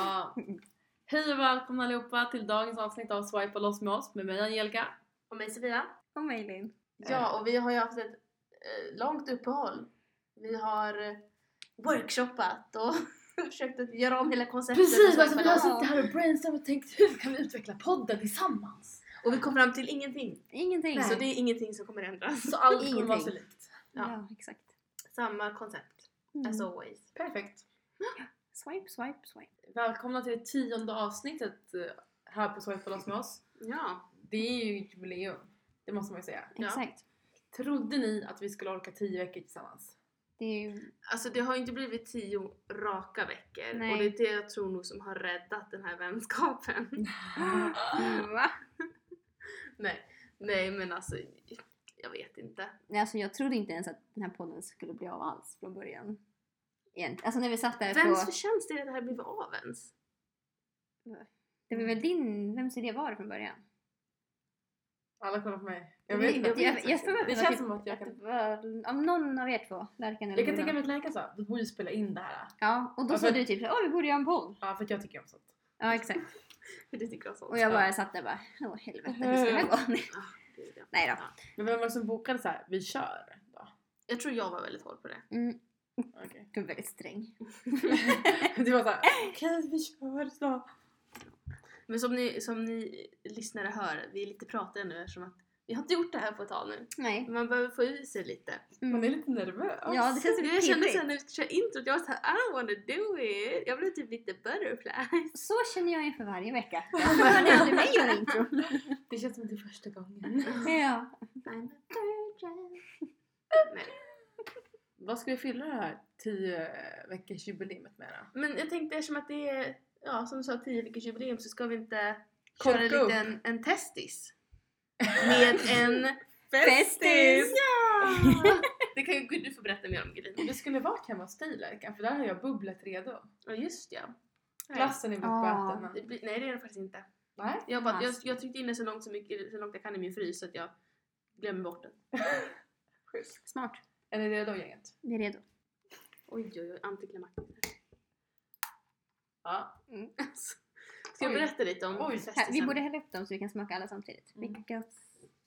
Ja. Hej och välkomna allihopa till dagens avsnitt av Swipe och loss med oss med mig Angelica. Och mig Sofia. Och Mejlin. Ja, och vi har ju haft ett eh, långt uppehåll. Vi har eh, workshoppat och försökt att göra om hela konceptet. Precis, alltså vi har suttit här och brainstormat och tänkt hur kan vi utveckla podden tillsammans? Och vi kom fram till ingenting. Ingenting. Så det är ingenting som kommer ändras. Så allt kommer Ingenting. vara så likt. ja. Ja. exakt. Samma koncept. Mm. As always. Perfekt. Swipe, swipe, swipe. Välkomna till det tionde avsnittet eh, här på Swipe och med oss. Ja. Det är ju jubileum. Det måste man ju säga. Ja. Exakt. Trodde ni att vi skulle orka tio veckor tillsammans? Det är ju... Alltså det har ju inte blivit tio raka veckor. Nej. Och det är det jag tror nog som har räddat den här vänskapen. Va? Nej. Nej men alltså, jag vet inte. Nej, Alltså jag trodde inte ens att den här podden skulle bli av alls från början. Egentligen. Alltså när vi satt där Vems på... förtjänst är det att det här blivit av ens? Det var väl din... Vems idé var det från början? Alla kollar på mig. Jag vet jag inte. jag, faktiskt jag, för mig Det att känns typ, som att jag att kan... var om någon av er två, Lärkan eller Jag kan tänka mig att Lärkan sa vi borde spela in det här. Ja, och då Ja, sa du typ åh vi borde göra en podd. Ja, för att jag tycker om sånt. Ja exakt. För du tycker om sånt. Och jag bara satt där bara åh helvete hur ska det här gå? Nej då. Ja. Men vem var det som bokade så här? vi kör? Då? Jag tror jag var väldigt hård på det. Mm, Okej. du är väldigt sträng. det var såhär, okej vi kör då. Men som ni, som ni lyssnare hör, vi är lite pratiga nu eftersom att vi har inte gjort det här på ett tag nu. Nej. Man behöver få ur sig lite. Mm. Man är lite nervös. Ja det känns Jag lite kände pirrigt. sen när vi skulle köra introt, jag var såhär I don't wanna do it. Jag blev typ lite butterfly. Så känner jag inför varje vecka. Därför hör ni aldrig mig göra intro. Det känns som det är första gången. Ja. I'm a virgin. Nej. Vad ska vi fylla det här 10 veckors jubileumet med då? Men jag tänkte eftersom att det är, ja som du sa, 10 veckors jubileum så ska vi inte Korka köra upp. lite en, en testis. Med en Festis! Ja! Det kan ju Gud, du få berätta mer om Grin. Det skulle varit hemma hos dig Lärkan, för där har jag bubblet redo. Ja just ja. Glassen är Ah. uppäten. Det blir, nej det är det faktiskt inte. Nej. Jag, bara, jag, Fast. jag tryckte in den så långt, så, mycket, så långt jag kan i min frys så att jag glömmer bort den. Schysst. Smart. Är ni redo gänget? Vi är redo. Oj oj oj, antiklimaktiskt. Ja. Ska jag Oj. berätta lite om Oj. Här, vi borde hälla upp dem så vi kan smaka alla samtidigt. Mm. Vilka...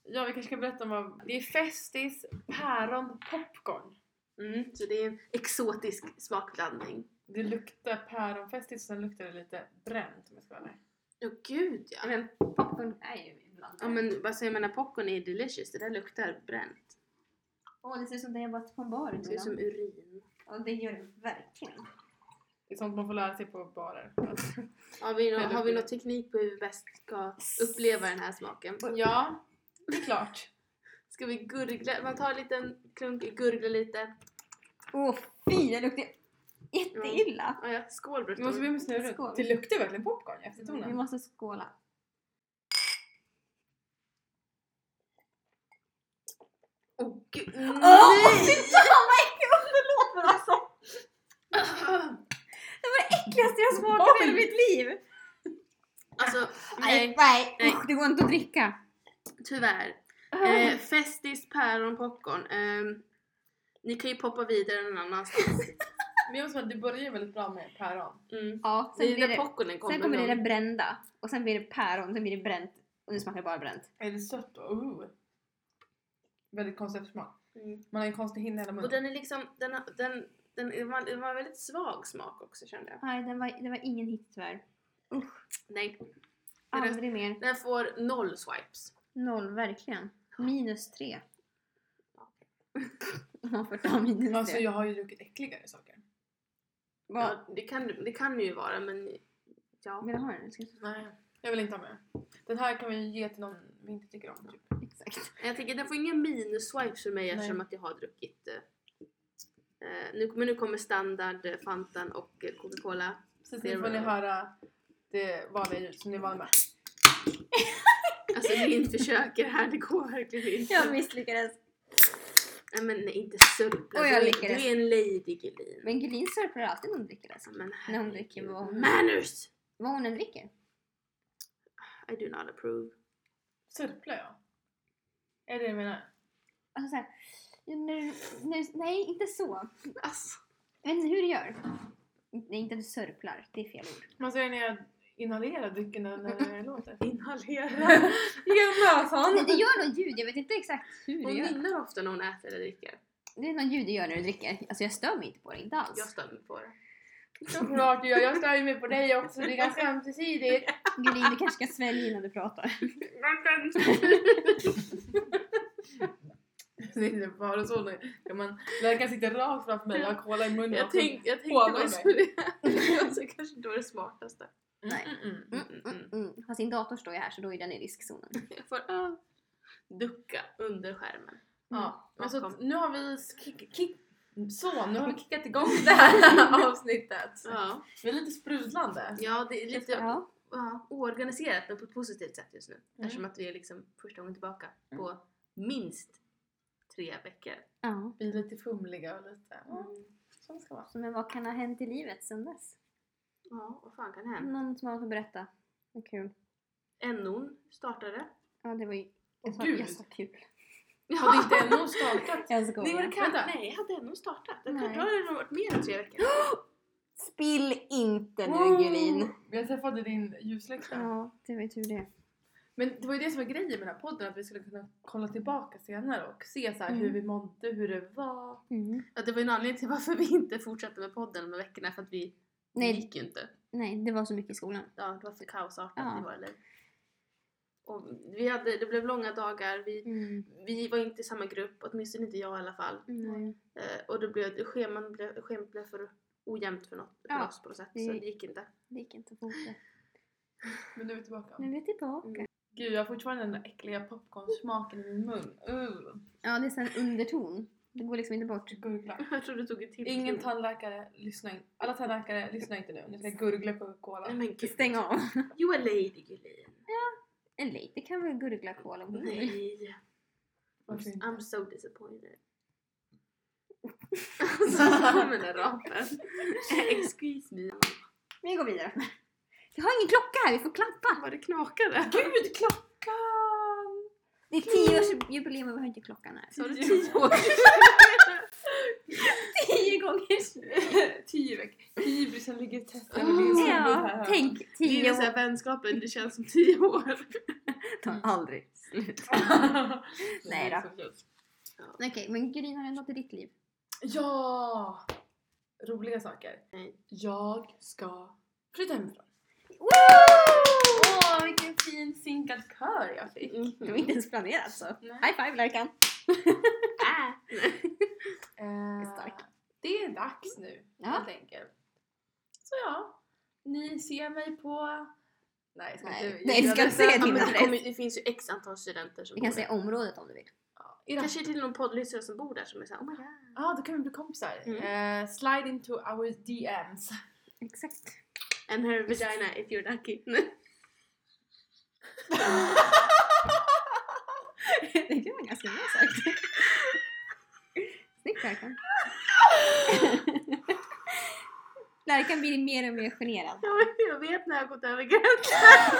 Ja, vi kanske ska berätta om vad... Det är Festis päron popcorn. Mm, så det är en exotisk smakblandning. Det luktar päronfestis och sen luktar det lite bränt om jag ska vara ärlig. Åh gud ja. Men popcorn är ju ibland. Ja men vad säger man när popcorn är delicious? Det där luktar bränt. Åh, det ser ut som det jag varit på en bar Det ser ut som urin. Ja, det gör det verkligen. Det är sånt man får lära sig på barer. Har vi, nå- Eller har vi någon teknik på hur vi bäst ska uppleva den här smaken? Ja, det är klart. Ska vi gurgla? Man tar en liten klunk, gurgla lite. Åh fy, det luktar jätteilla. Ja, ja. Skål Vi måste. Skål. Det luktar verkligen popcorn i Vi eftertonen. måste skåla. Åh gud! Åh fy fan vad äckligt! Förlåt men alltså. Det var det äckligaste jag smakat i hela mitt liv. Alltså, Nej, nej, nej, nej. Usch, det går inte att dricka. tyvärr. Eh, festis, päron, popcorn. Ehm, ni kan ju poppa vidare någon annanstans. Men jag måste säga att det börjar väldigt bra med päron. Mm. Ja, Det sen är blir det, popcornen kommer. sen kommer det där brända. Och sen blir det päron, sen blir det bränt. Och nu smakar det bara bränt. Är det sött då? Uh. Väldigt konstig eftersmak. Mm. Man har en konstig hinna i hela Och munnen. den är liksom, den, har- den, den, det var, det var en väldigt svag smak också kände jag. Nej, det var, det var ingen hit tyvärr. Nej. Är det- Aldrig mer. Den får noll swipes. Noll, verkligen. Minus tre. Man får ta minus Alltså tre. jag har ju druckit äckligare saker. Ja, det, kan, det kan ju vara men ja. vill du ha den? Nej, jag vill inte ha med. Den här kan vi ge till någon vi inte tycker om. Typ. Exakt. Jag tänker den får inga minus swipes för mig eftersom att jag har druckit eh, eh, nu, men nu kommer standard, eh, Fantan och eh, Coca-Cola. Precis, nu får ni höra det vanliga ljud som ni är vana med. Alltså Linn försöker här, det går verkligen inte. Jag misslyckades. Nej men nej, inte sörpla. Och Du, jag är- lyckades. du är en lady Gelin. Men Gelin sörplar alltid när hon dricker det. Men När hon dricker vad hon- Manners! Vad hon än dricker. I do not approve. Sörplar jag? Är det det du menar? Alltså såhär, nu, nu, nej inte så. Alltså. Jag vet inte hur du gör. Nej, inte att du sörplar. Det är fel ord. Man säger när jag inhalerar drycken när det låter. Inhalera. Genom näsan! det gör något ljud. Jag vet inte exakt hur det Hon gör. nynnar ofta när hon äter eller dricker. Det är något ljud du gör när du dricker. Alltså jag stör mig inte på det, inte alls. Jag stör mig på det. Såklart du gör. Jag stör ju mig på dig också. Det är ganska ömsesidigt. Gulin, du kanske ska svälja innan du pratar. Det är bara så. man, den kan sitta rakt framför mig. Jag har cola i munnen. Jag, och tänk, jag tänkte Hånar vad jag mig. skulle göra. Så kanske inte var det smartaste. Nej. Mm, mm, mm. Mm, mm, mm. Fast din dator står ju här så då är den i riskzonen. Jag får ah, ducka under skärmen. Ja, men så Bakom. att nu har vi kick, kick, så, nu har vi kickat igång det här avsnittet. Ja, Vi är lite sprudlande. ja det är lite Ja. ja, oorganiserat men på ett positivt sätt just nu. Mm. Eftersom att vi är liksom första gången tillbaka på minst tre veckor. ja. Vi är lite fumliga och lite... Mm. som ska vara. Så, men vad kan ha hänt i livet sen dess? Ja, vad fan kan hända? Någon som har något att berätta? Vad kul. NO'n startade. Ja, det var ju... Jag sa, gud. jag sa kul. Hade inte NO startat? Jag Nej, skojar. men det kan, Vänta. nej, hade NO startat? Det Nej. kan, då hade det nog varit mer än tre veckor. Spill inte nu Wow! Gulin. Jag träffade din ljuslykta. Ja, det var ju tur det. Men det var ju det som var grejen med den här podden, att vi skulle kunna kolla tillbaka senare och se så här Mm. hur vi mådde, hur det var. Mm. Ja, det var ju en anledning till varför vi inte fortsatte med podden de här veckorna för att vi Nej. gick ju inte. Nej, det var så mycket i skolan. Ja, det var för kaosartat Ja. i våra liv. Och vi hade, det blev långa dagar, vi, Mm. vi var inte i samma grupp, åtminstone inte jag i alla fall. Nej. Eh, och det blev, scheman blev, schemat blev för ojämnt för, något, för Ja, oss på något sätt, så det gick inte. Det gick inte det. Men nu är vi tillbaka. Nu är vi tillbaka. Mm. Gud, jag har fortfarande den där äckliga popcornsmaken i min mun. Uh. Ja, det är en underton. Det går liksom inte bort. Gurgla. Jag tror du tog ett till. Ingen tandläkare, lyssna in. Alla tandläkare, lyssna inte nu. Ni ska gurgla Coca-Cola. Nej men gud. Stäng av. You are lady Gulin. En lite kan väl gurgla kola om hon vill. Nej. Varför inte? I'm so disappointed. Alltså med den rapen. Excuse me. Vi går vidare. Vi har ingen klocka här, vi får klappa. Vad det knakade. Gud, klockan! Det är tioårsjubileum och vi har inte klockan här. Sa du tio år? Tio gånger Tio veckor. Hybrisen ligger tätt över din huvud Ja, här. tänk Det är tio väl såhär år. vänskapen, det känns som tio år. tar aldrig slut. Nej då. Okej, men Gudrun har något i ditt liv? Ja! Roliga saker. Nej. Jag ska flytta hemifrån. Åh, vilken fin synkad kör jag fick. Det var inte ens planerat så. Nej. High five Lärkan! Äh. Eh. Det är dags nu, Ja. helt enkelt. Så ja, ni ser mig på... Nej, jag ska Nej, inte... nej, ska inte säga din adress. det finns ju x antal studenter som Vi kan säga området om du vill. Ja, Kanske till någon poddlyssnare som bor där som är såhär oh my god. Ja, då kan vi bli kompisar. Mm. Eh, slide into our DMs. Exakt. And her vagina if you're lucky. det var ganska bra sagt. Snyggt Lärkan. Lärkan blir mer och mer generad. Jag vet när jag har gått över gränsen.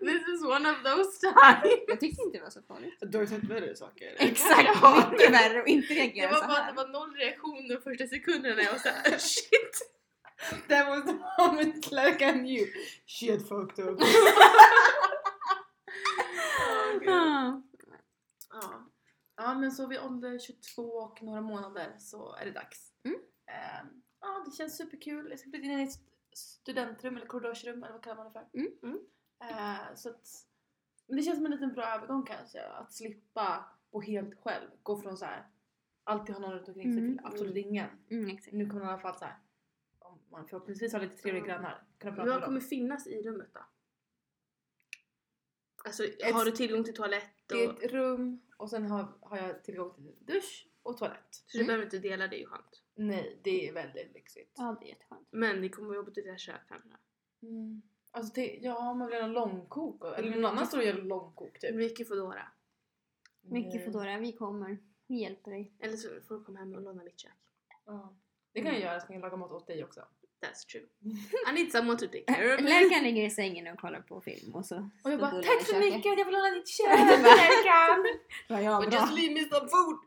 This is one of those times. Jag tyckte inte det var så farligt. Du har ju sett värre saker. Exakt, mycket värre och inte Det reagera var så bara att här. det var noll reaktion de första sekunderna när jag var såhär shit. That was the moment like I knew. Shit fucked up. Ja. Ja. Ja men så vid ålder 22 och några månader så är det dags. Mm. Ehm, ja det känns superkul. Jag ska flytta in i ett studentrum eller korridorsrum eller vad kallar man det för. Mm. Mm. Eh, så att, men det känns som en liten bra övergång kanske. Att slippa bo helt själv. Gå från så här alltid ha någon runt omkring sig till absolut ingen. Nu kommer man i alla fall så här man förhoppningsvis har lite trevliga Ja. grannar. Prata Vad kommer finnas i rummet då? Alltså har du tillgång till toalett Det är och... ett rum och sen har, har jag tillgång till dusch och toalett. Så du Mm. behöver inte dela, det är ju skönt. Nej, det är väldigt lyxigt. Ja, det är jätteskönt. Men ni kommer jobba till deras kök kanske? Mm. Alltså till, ja, man vill ha långkok. och- Eller Mm. någon annan står och gör långkok typ. Mycket Foodora. Mycket Nej. Foodora, vi kommer. Vi hjälper dig. Eller så får du komma hem och låna mitt kök. Ja. Det kan jag göra, så kan jag laga mat åt dig också. That's true. I need someone to take care of me. Lärkan ligger i sängen och kollar på film och så Och jag bara tack så mycket, jag vill låna ditt kök! Lärkan! Ja, ja, But just leave me some food!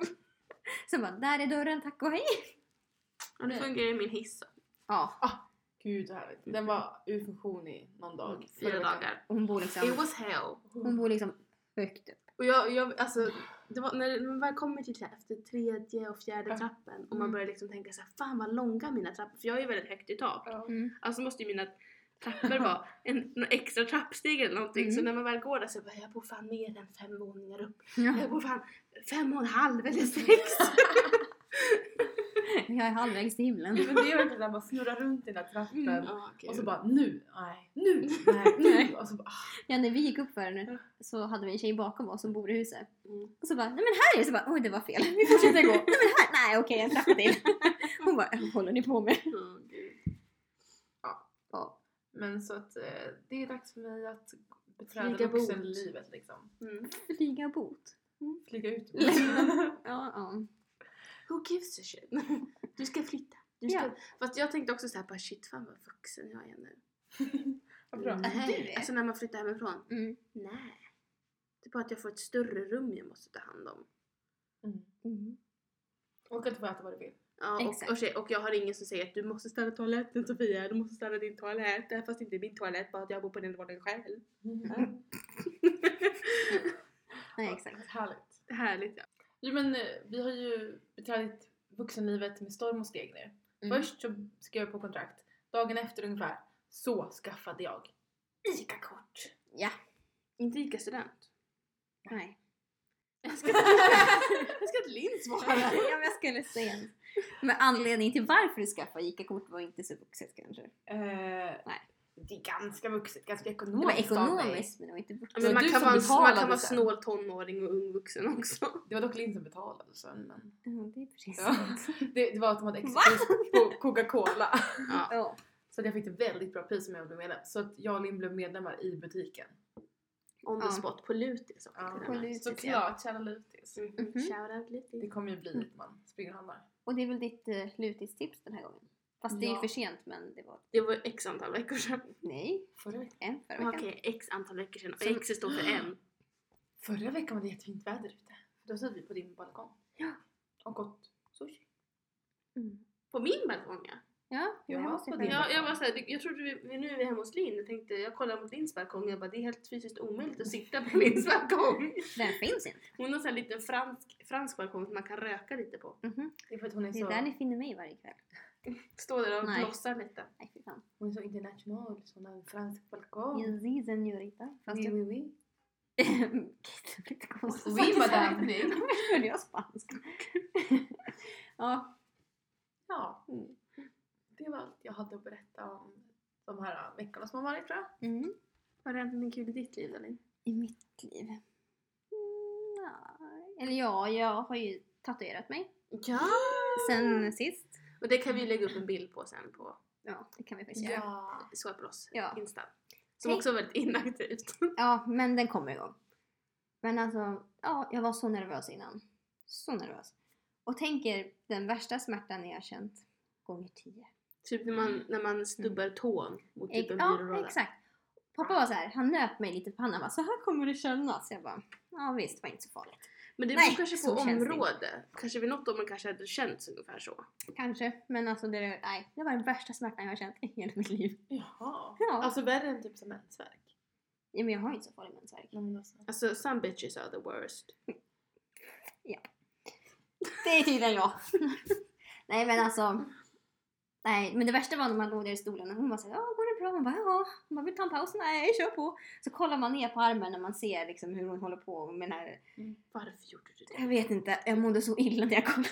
Sen bara, där är dörren, tack och hej! ja, nu fungerar min hiss. Ja, Gud vad härligt. Den var ur funktion i någon dag. Mm, Fyra dagar. och hon bor It liksom, was hell. hon bor liksom högt upp. Och jag, jag alltså, det var, när man väl kommer till så här, efter tredje och fjärde Ja. trappen och man Mm. börjar liksom tänka så här, fan vad långa mina trappor, för jag är ju väldigt högt i tak. Mm. Alltså måste ju mina trappor vara en, någon extra trappsteg eller någonting. Så Mm. när man väl går där så bara, jag bor fan mer än fem våningar upp. Ja. Jag bor fan fem och en halv eller sex. Jag är halvvägs till himlen. Men det är verkligen när man snurrar runt i den där trappen. Ja, okej. Och så bara nu, nej, nu, nej, nu. Och så bara, ah. Ja, när vi gick upp för nu så hade vi en tjej bakom oss som bor i huset. Mm. Och så bara, nej men här är det! Så bara, oj det var fel. Vi fortsätter gå. nej men här, nej okej en trappa till. Hon bara, vad håller ni på med? Åh, gud. Ja. Men så att eh, det är dags för mig att beträda Flyga vuxenlivet liksom. Mm. Flyga bot. Flyga ut. Ja, ja. Who gives a shit? Du ska flytta. Du ska... Ja. Fast jag tänkte också såhär, bara shit fan vad vuxen jag är nu. Vad bra. Är? Alltså när man flyttar hemifrån. Mm. Nej. Det är bara att jag får ett större rum jag måste ta hand om. Mm. Mm. Och att du får äta vad du vill. Ja, Exakt. och, och, och jag har ingen som säger att du måste ställa toaletten Sofia, du måste ställa din toalett. Även fast det inte är min toalett, bara att jag bor på den våningen själv. Nej exakt. Härligt. Härligt ja. Jo men eh, vi har ju beträtt vuxenlivet med storm och steg nu. Mm. Först så skrev jag på kontrakt. Dagen efter ungefär så skaffade jag ICA-kort. Ja. Inte ICA student. Nej. Jag ska, jag ska Linn svara. ja, men jag skulle säga. Men anledningen till varför du skaffade ICA-kort var inte så vuxet kanske. Eh, Nej. Det är ganska vuxet, ganska Det ekonomiskt var av mig. ekonomiskt men det var inte vuxet. Det Men var man kan, vara, man kan vara snål tonåring och ung vuxen också. Det var dock Linn som betalade sen men Ja, det är precis Ja. det, det var att de hade extra Va? pris på Coca-Cola. Ja. Så att jag fick ett väldigt bra pris om jag blev medlem. Så att jag och Linn blev medlemmar i butiken. On the Ja. spot på Lutis också. Ja, på. Lutis. Såklart, kära Lutis. Mhm. Shoutout Lutis. Det kommer ju bli lite man springer och handlar. Och det är väl ditt uh, lutistips den här gången? Fast det är ju för sent men det var... Det var x antal veckor sedan. Nej, Förra veckan, en förra Okej, veckan. x antal veckor sedan. Och Som- x står för en. förra veckan var det jättefint väder ute. Då satt vi på din balkong. Ja. Och åt sushi. Mm. På min balkong ja. Ja, på jag din. Ja, jag var såhär, jag trodde vi, vi- nu är vi hemma hos Linn. Jag tänkte, jag kollade mot Linns balkong jag bara det är helt fysiskt omöjligt att sitta på Linns balkong. Den finns inte. Hon har en liten fransk, fransk balkong som man kan röka lite på. Mhm. Det är för att hon är Det är så, där ni finner mig varje kväll. Står där och Nej. blossar lite. Nej fy fan. hon är så international. Har en fransk balkong. Yes, si, señorita. Fast Oui, oui, oui. det blir lite konstigt. Oui, madame. Hörde jag spanska? ja. Ja, Mm. det var allt jag hade att berätta om de här veckorna som har varit tror jag. Mm. Vad har hänt någonting kul i ditt liv Elin? I mitt liv? Mm, nej. Eller ja, jag har ju tatuerat mig Ja! sen sist. Och det kan vi lägga upp en bild på sen på Ja, det kan vi faktiskt göra. Ja. Swaploss Ja. Insta. Som Tänk- också är väldigt inaktivt. Ja, men den kommer igång. Men alltså, ja, jag var så nervös innan. Så nervös. Och tänker den värsta smärtan jag har känt gånger tio. typ när man, när man stubbar tån mot typ en ja, byrålåda. exakt. Pappa var så här, han nöp mig lite på pannan så här kommer det kännas. Jag bara, ja visst, det var inte så farligt. Men det Nej, beror kanske på område. Kanske vid något område kanske hade känts ungefär så. Kanske, men alltså det, nej, det var den värsta smärtan jag har känt i hela mitt liv. Jaha. Ja. Alltså värre än typ som mensvärk. Ja, men jag har inte så farlig mensvärk. Men alltså. Some bitches are the worst. Det är tydligen jag. nej men alltså. Nej men det värsta var när man låg där i stolen och hon var såhär, ja går det bra? Man bara, ja. Man vill ta en paus? Nej, kör på. Så kollar man ner på armen när man ser liksom hur hon håller på med den här. Varför gjorde du det? Jag vet inte, jag mådde så illa när jag kollade.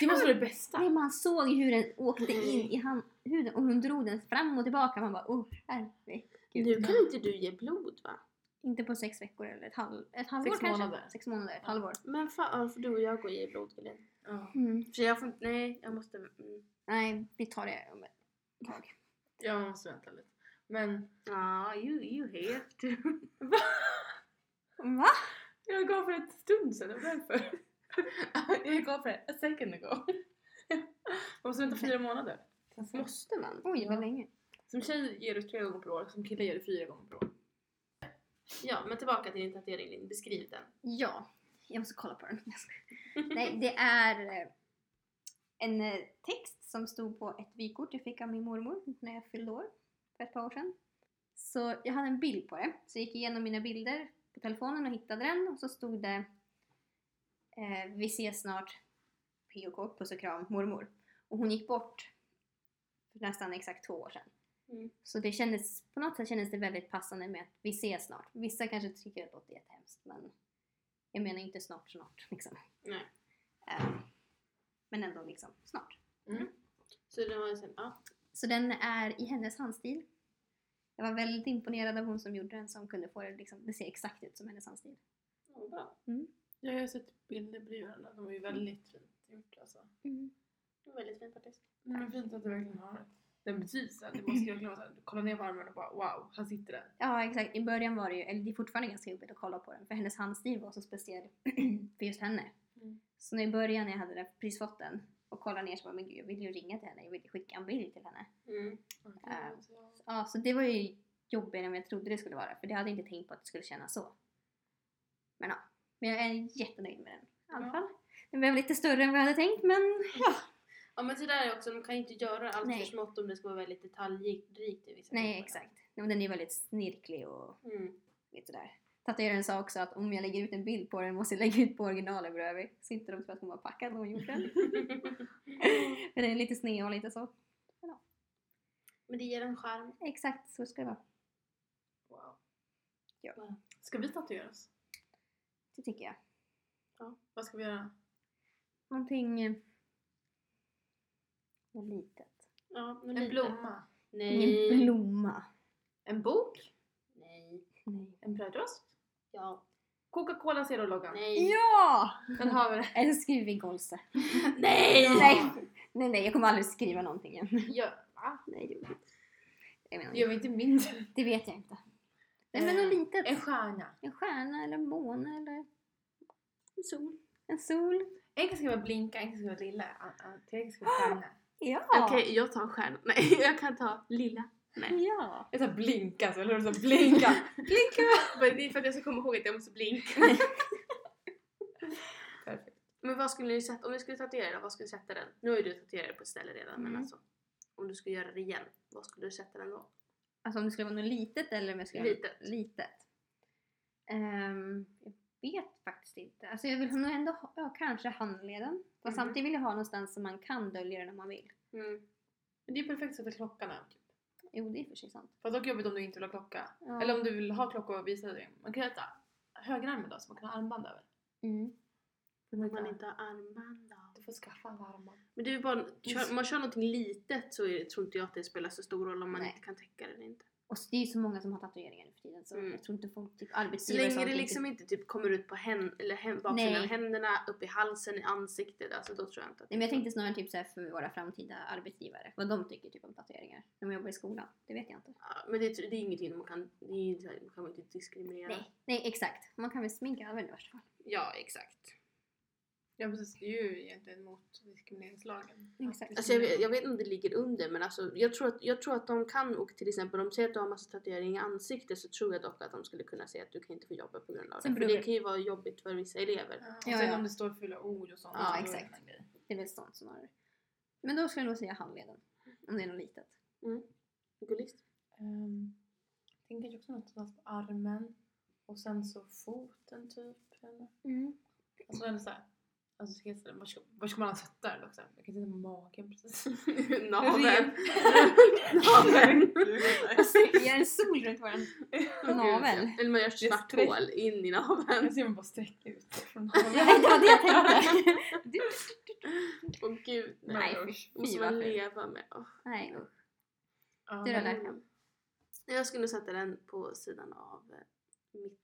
Det måste vara det bästa. Nej, man såg hur den åkte in i hand, huden och hon drog den fram och tillbaka. Man bara, oh herregud. Nu kan inte du ge blod va? Inte på sex veckor eller ett, halv, ett halvår Sex kanske. månader. Sex månader, ett Ja. halvår. Men fan, för du och jag går och ger blod Elin. Ja. Mm. För jag får nej jag måste, mm. Nej, vi tar det om ett tag. ja, man måste vänta lite. Men Ah, you, you have to. Va? jag gav för ett stund sedan, det var därför. jag gav för a second ago. Man måste vänta fyra månader. Måste man? Oj, vad länge. Som tjej ger du tre gånger per år, som kille ger du fyra gånger per år. Ja, men tillbaka till din tatuering Linn. Beskriv den. Ja, jag måste kolla på den. Nej, det är en eh, text som stod på ett vykort jag fick av min mormor när jag fyllde år för ett par år sedan. Så jag hade en bild på det, så jag gick igenom mina bilder på telefonen och hittade den och så stod det eh, Vi ses snart, POK, puss och kram, mormor. Och hon gick bort för nästan exakt två år sedan. Mm. Så det kändes, på något sätt kändes det väldigt passande med att vi ses snart. Vissa kanske tycker att det låter jättehemskt men jag menar inte snart snart liksom. Nej. Eh, men ändå liksom snart. Så det var sen, ja. Så den är i hennes handstil. Jag var väldigt imponerad av hon som gjorde den som kunde få det liksom, det ser exakt ut som hennes handstil. ja bra. Jag har sett bilder på jularna, de är ju väldigt fint gjort alltså. Det var väldigt fint faktiskt. Men det är fint att det verkligen har den betydelsen. Det måste ju verkligen vara såhär, kolla ner på armen och bara wow, här sitter den. Ja exakt, i början var det ju, eller det är fortfarande ganska jobbigt att kolla på den för hennes handstil var så speciell för just henne. Så när i början när jag hade den, precis fått den och kollade ner så bara men gud jag vill ju ringa till henne, jag vill ju skicka en bild till henne. Mm. Äh, Ja, så det var ju jobbigare än jag trodde det skulle vara för det hade jag inte tänkt på att det skulle kännas så. Men ja, men jag är jättenöjd med den i alla fall. Den blev lite större än vad jag hade tänkt men ja. Ja men så där är också, de kan ju inte göra allt Nej. för smått om det ska vara väldigt detaljrikt i vissa Nej exakt. Den är väldigt snirklig och Mm. lite sådär. Tatueraren sa också att om jag lägger ut en bild på den måste jag lägga ut på originalet bredvid. Så inte de tror att hon var packad när hon gjorde den. För den är lite sned och lite så. Men det ger en charm. Exakt så ska det vara. Wow. Ja. Ska vi tatuera oss? Det tycker jag. Vad ska vi göra? Någonting... eh, Något litet. Ja, men En lite. blomma? Nej. Ingen blomma. En bok? Nej. Nej. En brödrost? Ja. Coca-Cola Zero-loggan? Nej. Ja! Den har vi det. Eller skriver vi Golse. Nej! Nej. nej, nej, jag kommer aldrig skriva någonting igen. Ja, va? Nej, det, jag menar, Gör vi inte mindre? det vet jag inte. Nej, men något litet. En stjärna. En stjärna eller en måne eller En sol. en sol. En kan skriva blinka, en kan skriva lilla. en- en- Tredje kan skriva stjärna. Ja! Okej, jag tar stjärna. Nej, jag kan ta lilla. Nej. Ja! Jag tar blinka, så eller hur? Så blinka! Blinka! Men det är för att jag ska komma ihåg att jag måste blinka. Perfekt. Men vad skulle ni sätta, om ni skulle tatuera den, vad skulle du sätta den? Nu har ju du tatuerat det på ett ställe redan men Mm. alltså. Om du skulle göra det igen, vad skulle du sätta den då? Alltså om det skulle vara något litet eller om jag skulle Litet. litet. Ehm, jag vet faktiskt inte. Alltså jag vill nog ändå ha, ja, kanske handleden. Fast Mhm. samtidigt vill jag ha någonstans som man kan dölja den om man vill. Mm. Men det är perfekt att sätta klockan här. Jo, det är för sig sant. Fast dock jobbigt om du inte vill ha klocka. Ja. Eller om du vill ha klocka och visa dig. Man kan sätta högerarmen då, så man kan ha armband över. Mm. Om man inte har armband då? Du får skaffa alla armband. Men det är ju bara, kör, om man kör någonting litet så är tror inte jag att det spelar så stor roll om man Nej. inte kan täcka det eller inte. Och det är ju så många som har tatueringar nu för tiden så Mm. jag tror inte folk, typ Så arbetsgivare och länge det liksom inte typ kommer ut på hän, eller hän, baksidan av händerna, upp i halsen, i ansiktet, alltså då tror jag inte att Nej, men jag tänkte snarare typ så här för våra framtida arbetsgivare. Vad de tycker typ om tatueringar. När man jobbar i skolan. Det vet jag inte. Ja, men det, det är ingenting man kan, det är, så man kan inte diskriminera. Nej, nej exakt. Man kan väl sminka över det i värsta fall. Ja, exakt. Ja precis, det är ju egentligen mot diskrimineringslagen. Exakt. Alltså jag, vet, jag vet inte om det ligger under men alltså jag tror att, jag tror att de kan och till exempel om de säger att du har massa tatueringar i ansiktet så tror jag dock att de skulle kunna säga att du kan inte få jobba på grund av det. Sen För det det- kan ju vara jobbigt för vissa elever. Ja, och Ja, sen ja. om det står fulla ord och sånt. Ja, exakt. Det är väl sånt snarare. Men då skulle jag nog säga handleden. Om det är något litet. Gulligt. Um, jag tänker också något sånt på armen. Och sen så foten typ. Eller? Mm. Alltså eller såhär. Alltså, ska jag säga, var, ska, var ska man sätta den också? Jag kan sätta på magen precis. Naveln. Naveln. Gör en sol runt våran navel. Eller man gör ett svart hål in i naveln. Jag ser man bara sträcka ut från Ja, naveln. det var det jag tänkte. Åh gud. Nej, Måste man leva med. Nej usch. Du då, Lärka? Jag skulle sätta den på sidan av eh, mitt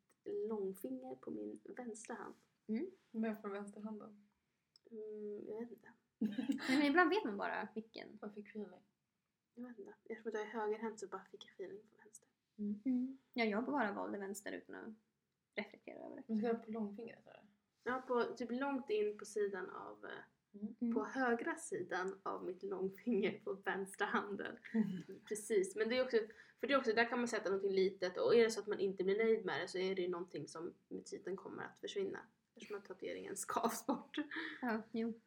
långfinger på min vänstra hand. Med från vänsterhanden. Mm, jag vet inte. Nej, men ibland vet man bara vilken. Man fick feeling. Jag vet inte. Eftersom jag är högerhänt så bara fick jag feeling på vänster. Ja, jag bara valde vänster utan att reflektera över det. Man ska ha på långfingret eller? Ja, på, typ långt in på sidan av, eh, Mm. på högra sidan av mitt långfinger på vänstra handen. Precis, men det är också, för det är också, där kan man sätta någonting litet och är det så att man inte blir nöjd med det så är det ju någonting som med tiden kommer att försvinna. Eftersom att tatueringen skavs bort. Ja, jo.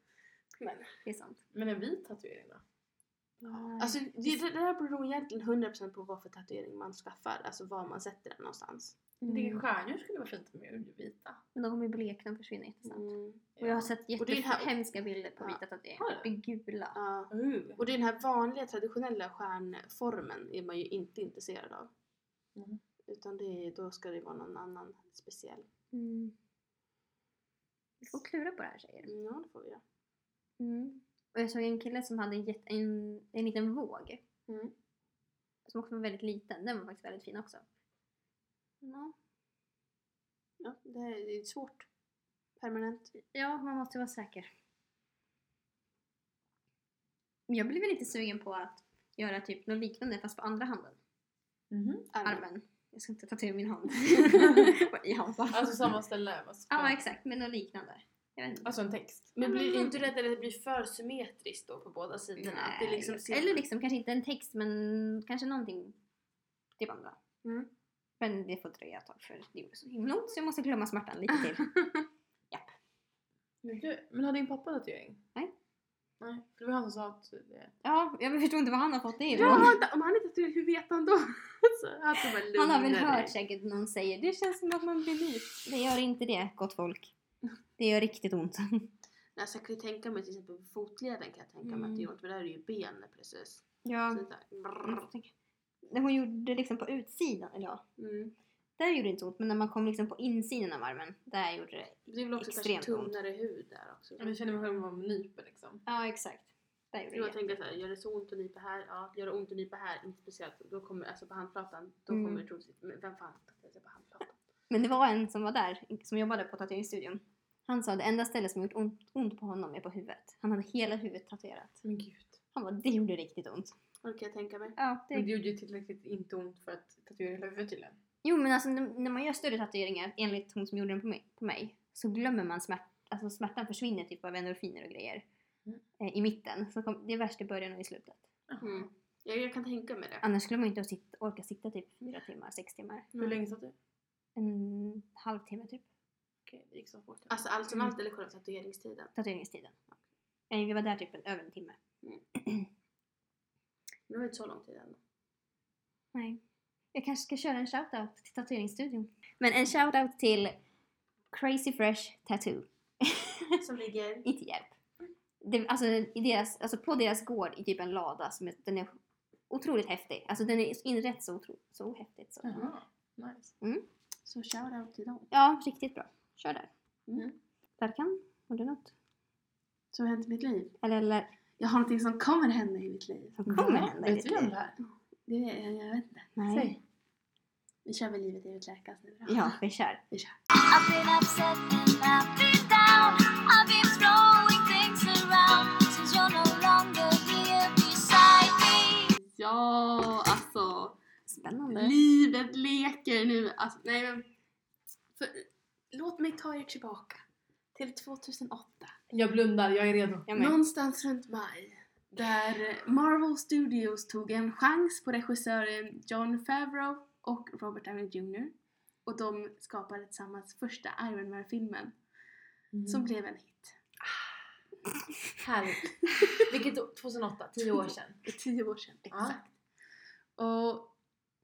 Men, Det är sant. Men en vit tatuering då? alltså, det, det där beror egentligen 100% på vad för tatuering man skaffar. Alltså var man sätter den någonstans. Jag tycker Mm. stjärnor skulle vara fint med vita. Men de kommer ju blekna och försvinna jättesnabbt. Mm. Och jag har sett det är här- jättehemska bilder på Ja. vita Har tatueringar. du? De blir gula. Ja. Uh. Och det är den här vanliga traditionella stjärnformen är man ju inte intresserad av. Mm. Utan det är, då ska det vara någon annan speciell. Mm. Vi får klura på det här tjejer. Mm, Ja, det får vi göra. Mm. Och jag såg en kille som hade gett en, en liten våg. Mm. Som också var väldigt liten. Den var faktiskt väldigt fin också. Ja, Ja, det är, svårt. Permanent. ja man måste vara säker. Men Jag blev lite sugen på att göra typ något liknande fast på andra handen. Mhm. Armen. Jag ska inte tatuera min hand. I. Alltså samma ställe? Ja exakt, men något liknande. Jag vet inte. Alltså en text? Men blir inte du rädd att det blir för symmetriskt då på båda sidorna? Att det Nej, liksom ser... Eller liksom kanske inte en text men kanske någonting typ andra. Mm. Men det får dröja ett tag för det gjorde så himla ont så jag måste glömma smärtan lite till. Men, du, men har din pappa tatuering? Nej. Nej, det var han som sa att det... Ja, jag förstår inte vad han har fått det ifrån. Ja, om han inte tatuerar, hur vet han då? så, han, Han har väl hört säkert någon säger det känns som att man blir vit. Det gör inte det, gott folk. Det gör riktigt ont. Alltså, jag kan ju tänka mig till exempel fotleden kan jag tänka mig att Mm. det gör ont för där är det ju benet precis. Ja. Så där, brrr. När hon gjorde liksom på utsidan, eller ja, mm. Där gjorde det inte så ont. Men när man kom liksom på insidan av armen, där gjorde det. Det är väl också kanske Extremt ont. tunnare hud där också. Jag känner mig själv som en nyper liksom. Ja, exakt. Där gjorde Jag det. tänker såhär, gör det så ont att nypa här? Ja, gör det ont att nypa här? Inte speciellt. Då kommer, alltså på handflatan, då Mm. kommer det troligtvis, men vem fan tatuerar sig på handflatan? Men det var en som var där, som jobbade på tatueringsstudion. Han sa det enda stället som gjort ont, ont på honom är på huvudet. Han hade hela huvudet tatuerat. Men gud. Han bara, det gjorde riktigt ont. Det kan jag tänka mig. Ja, Men det det... gjorde ju tillräckligt inte ont för att tatuera hela huvudet tydligen. Jo men alltså när man gör större tatueringar, enligt hon som gjorde den på mig, på mig så glömmer man smärt, alltså smärtan försvinner typ av endorfiner och grejer. Mm. Eh, I mitten. Så kom, det är värst i början och i slutet. Mm. Ja, jag kan tänka mig det. Annars skulle man inte sitta, orka sitta typ fyra timmar, sex timmar. Hur länge satt du? En halvtimme typ. Okej, det gick så fort. Alltså allt som Mm. allt eller själva tatueringstiden? Tatueringstiden. Eh, vi var där typ en, över en timme. Det var inte så lång tid ändå. Nej. Jag kanske ska köra en shoutout till tatueringsstudion. Men en shoutout till Crazy Fresh Tattoo Som ligger... i Tierp. Det, alltså, i deras, alltså på deras gård i typ en lada som är, den är otroligt häftig. Alltså den är inrett så, otro, så häftigt. Så. Jaha, nice. Så shoutout till dem. Ja, riktigt bra. Kör där. Mm. Verkan, har du något? Som har hänt i mitt liv? Eller, eller Jag har någonting som kommer hända i mitt liv. som kommer hända i Vet ditt vi om liv? det här? Det, jag, jag vet inte. Nej. Säg. Vi kör väl livet i ett läkas nu då? Ja, vi kör. Vi kör. I've been upset and I've been down. I've been throwing things around since you're no longer here beside me. Ja, alltså. Spännande. Livet leker nu. Alltså, nej men. För, låt mig ta er tillbaka. Till 2008. Jag blundar, jag är redo. Jag med. Någonstans runt maj. Där Marvel Studios tog en chans på regissören John Favreau och Robert Downey Jr. Och de skapade tillsammans första Iron Man-filmen. Som blev en hit. Härligt. Vilket år? 2008, 10 år sedan. För tio år sedan, exakt. Och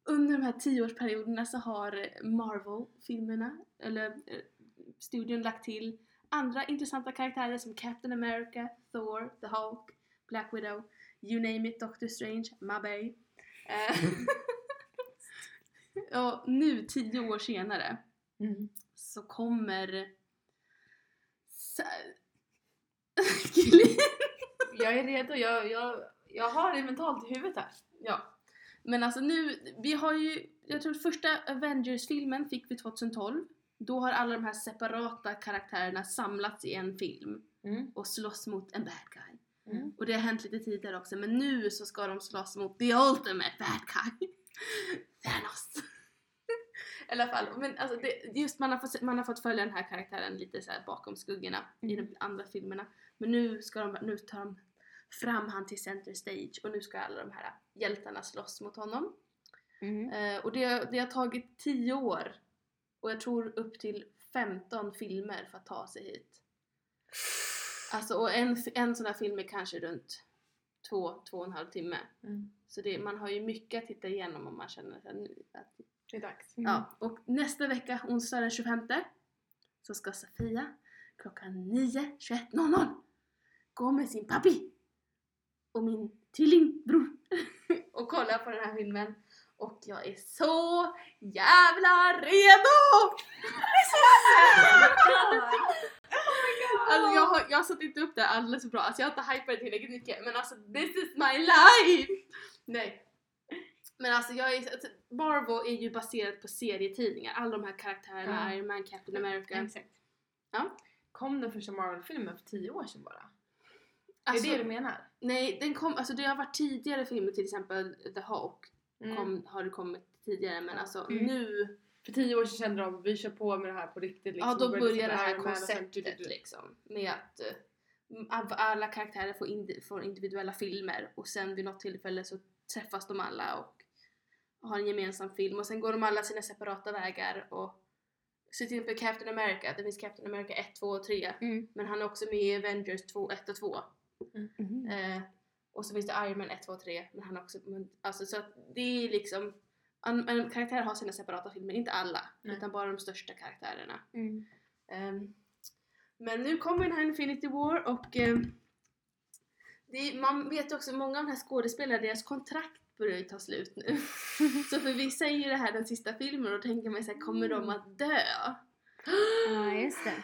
under de här tioårsperioderna så har Marvel-filmerna, eller eh, studion lagt till andra intressanta karaktärer som Captain America, Thor, The Hulk, Black Widow, you name it, Doctor Strange, Mabey. Eh, och nu, tio år senare, Mm. så kommer... Jag är redo, jag, jag, jag har det mentalt i huvudet här. Ja. Men alltså nu, vi har ju, jag tror första Avengers-filmen fick vi 2012. Då har alla de här separata karaktärerna samlats i en film Mm. och slåss mot en bad guy. Mm. Och det har hänt lite tidigare också, men nu så ska de slåss mot the ultimate bad guy. Thanos. I alla fall, men alltså det, just man har, fått, man har fått följa den här karaktären lite så bakom skuggorna i Mm. de andra filmerna. Men nu ska de, nu tar de fram han till center stage och nu ska alla de här hjältarna slåss mot honom. Mhm. Eh, och det, det har tagit 10 år och jag tror upp till 15 filmer för att ta sig hit. Alltså och en, en sån här film är kanske runt två, två och en halv timme. Mm. Så det, man har ju mycket att titta igenom om man känner att nu, att Det är dags. Mm. Ja, och nästa vecka, onsdag den 25, så ska Sofia klockan 9.21.00 gå med sin pappi och min tvillingbror och kolla på den här filmen. Och jag är så jävla redo! Alltså jag har, jag har satt inte upp det alldeles för bra, alltså jag har inte hypat det tillräckligt mycket men alltså this is my life! Nej. Men alltså jag är, alltså, Marvel är ju baserat på serietidningar, alla de här karaktärerna, Ja. Iron Man, Captain America. Exakt. Ja. Kom den första Marvel-filmen för tio år sedan bara? Alltså, är det det du menar? Nej, den kom, alltså det har varit tidigare filmer, till exempel The Hawk Mm. kom, har det kommit tidigare men alltså Mm. nu För tio år sedan kände de vi kör på med det här på riktigt. Liksom. Ja, då Började det här konceptet liksom. Med att eh, alla karaktärer får, indi- får individuella filmer och sen vid något tillfälle så träffas de alla och har en gemensam film och sen går de alla sina separata vägar och så till exempel Captain America, det finns Captain America 1, 2 och 3 Mm. men han är också med i Avengers 2, 1 och 2 Mm. eh, och så finns det Iron Man 1, 2 och 3 men han är också, alltså så att det är liksom en, karaktär har sina separata filmer, inte alla Nej. utan bara de största karaktärerna. Mm. Ehm, men nu kommer den här Infinity War och ehm, det är, man vet ju också många av de här skådespelarna, deras kontrakt börjar ju ta slut nu. så för vissa är ju det här den sista filmen och då tänker man här, kommer de att dö? Ja, just det.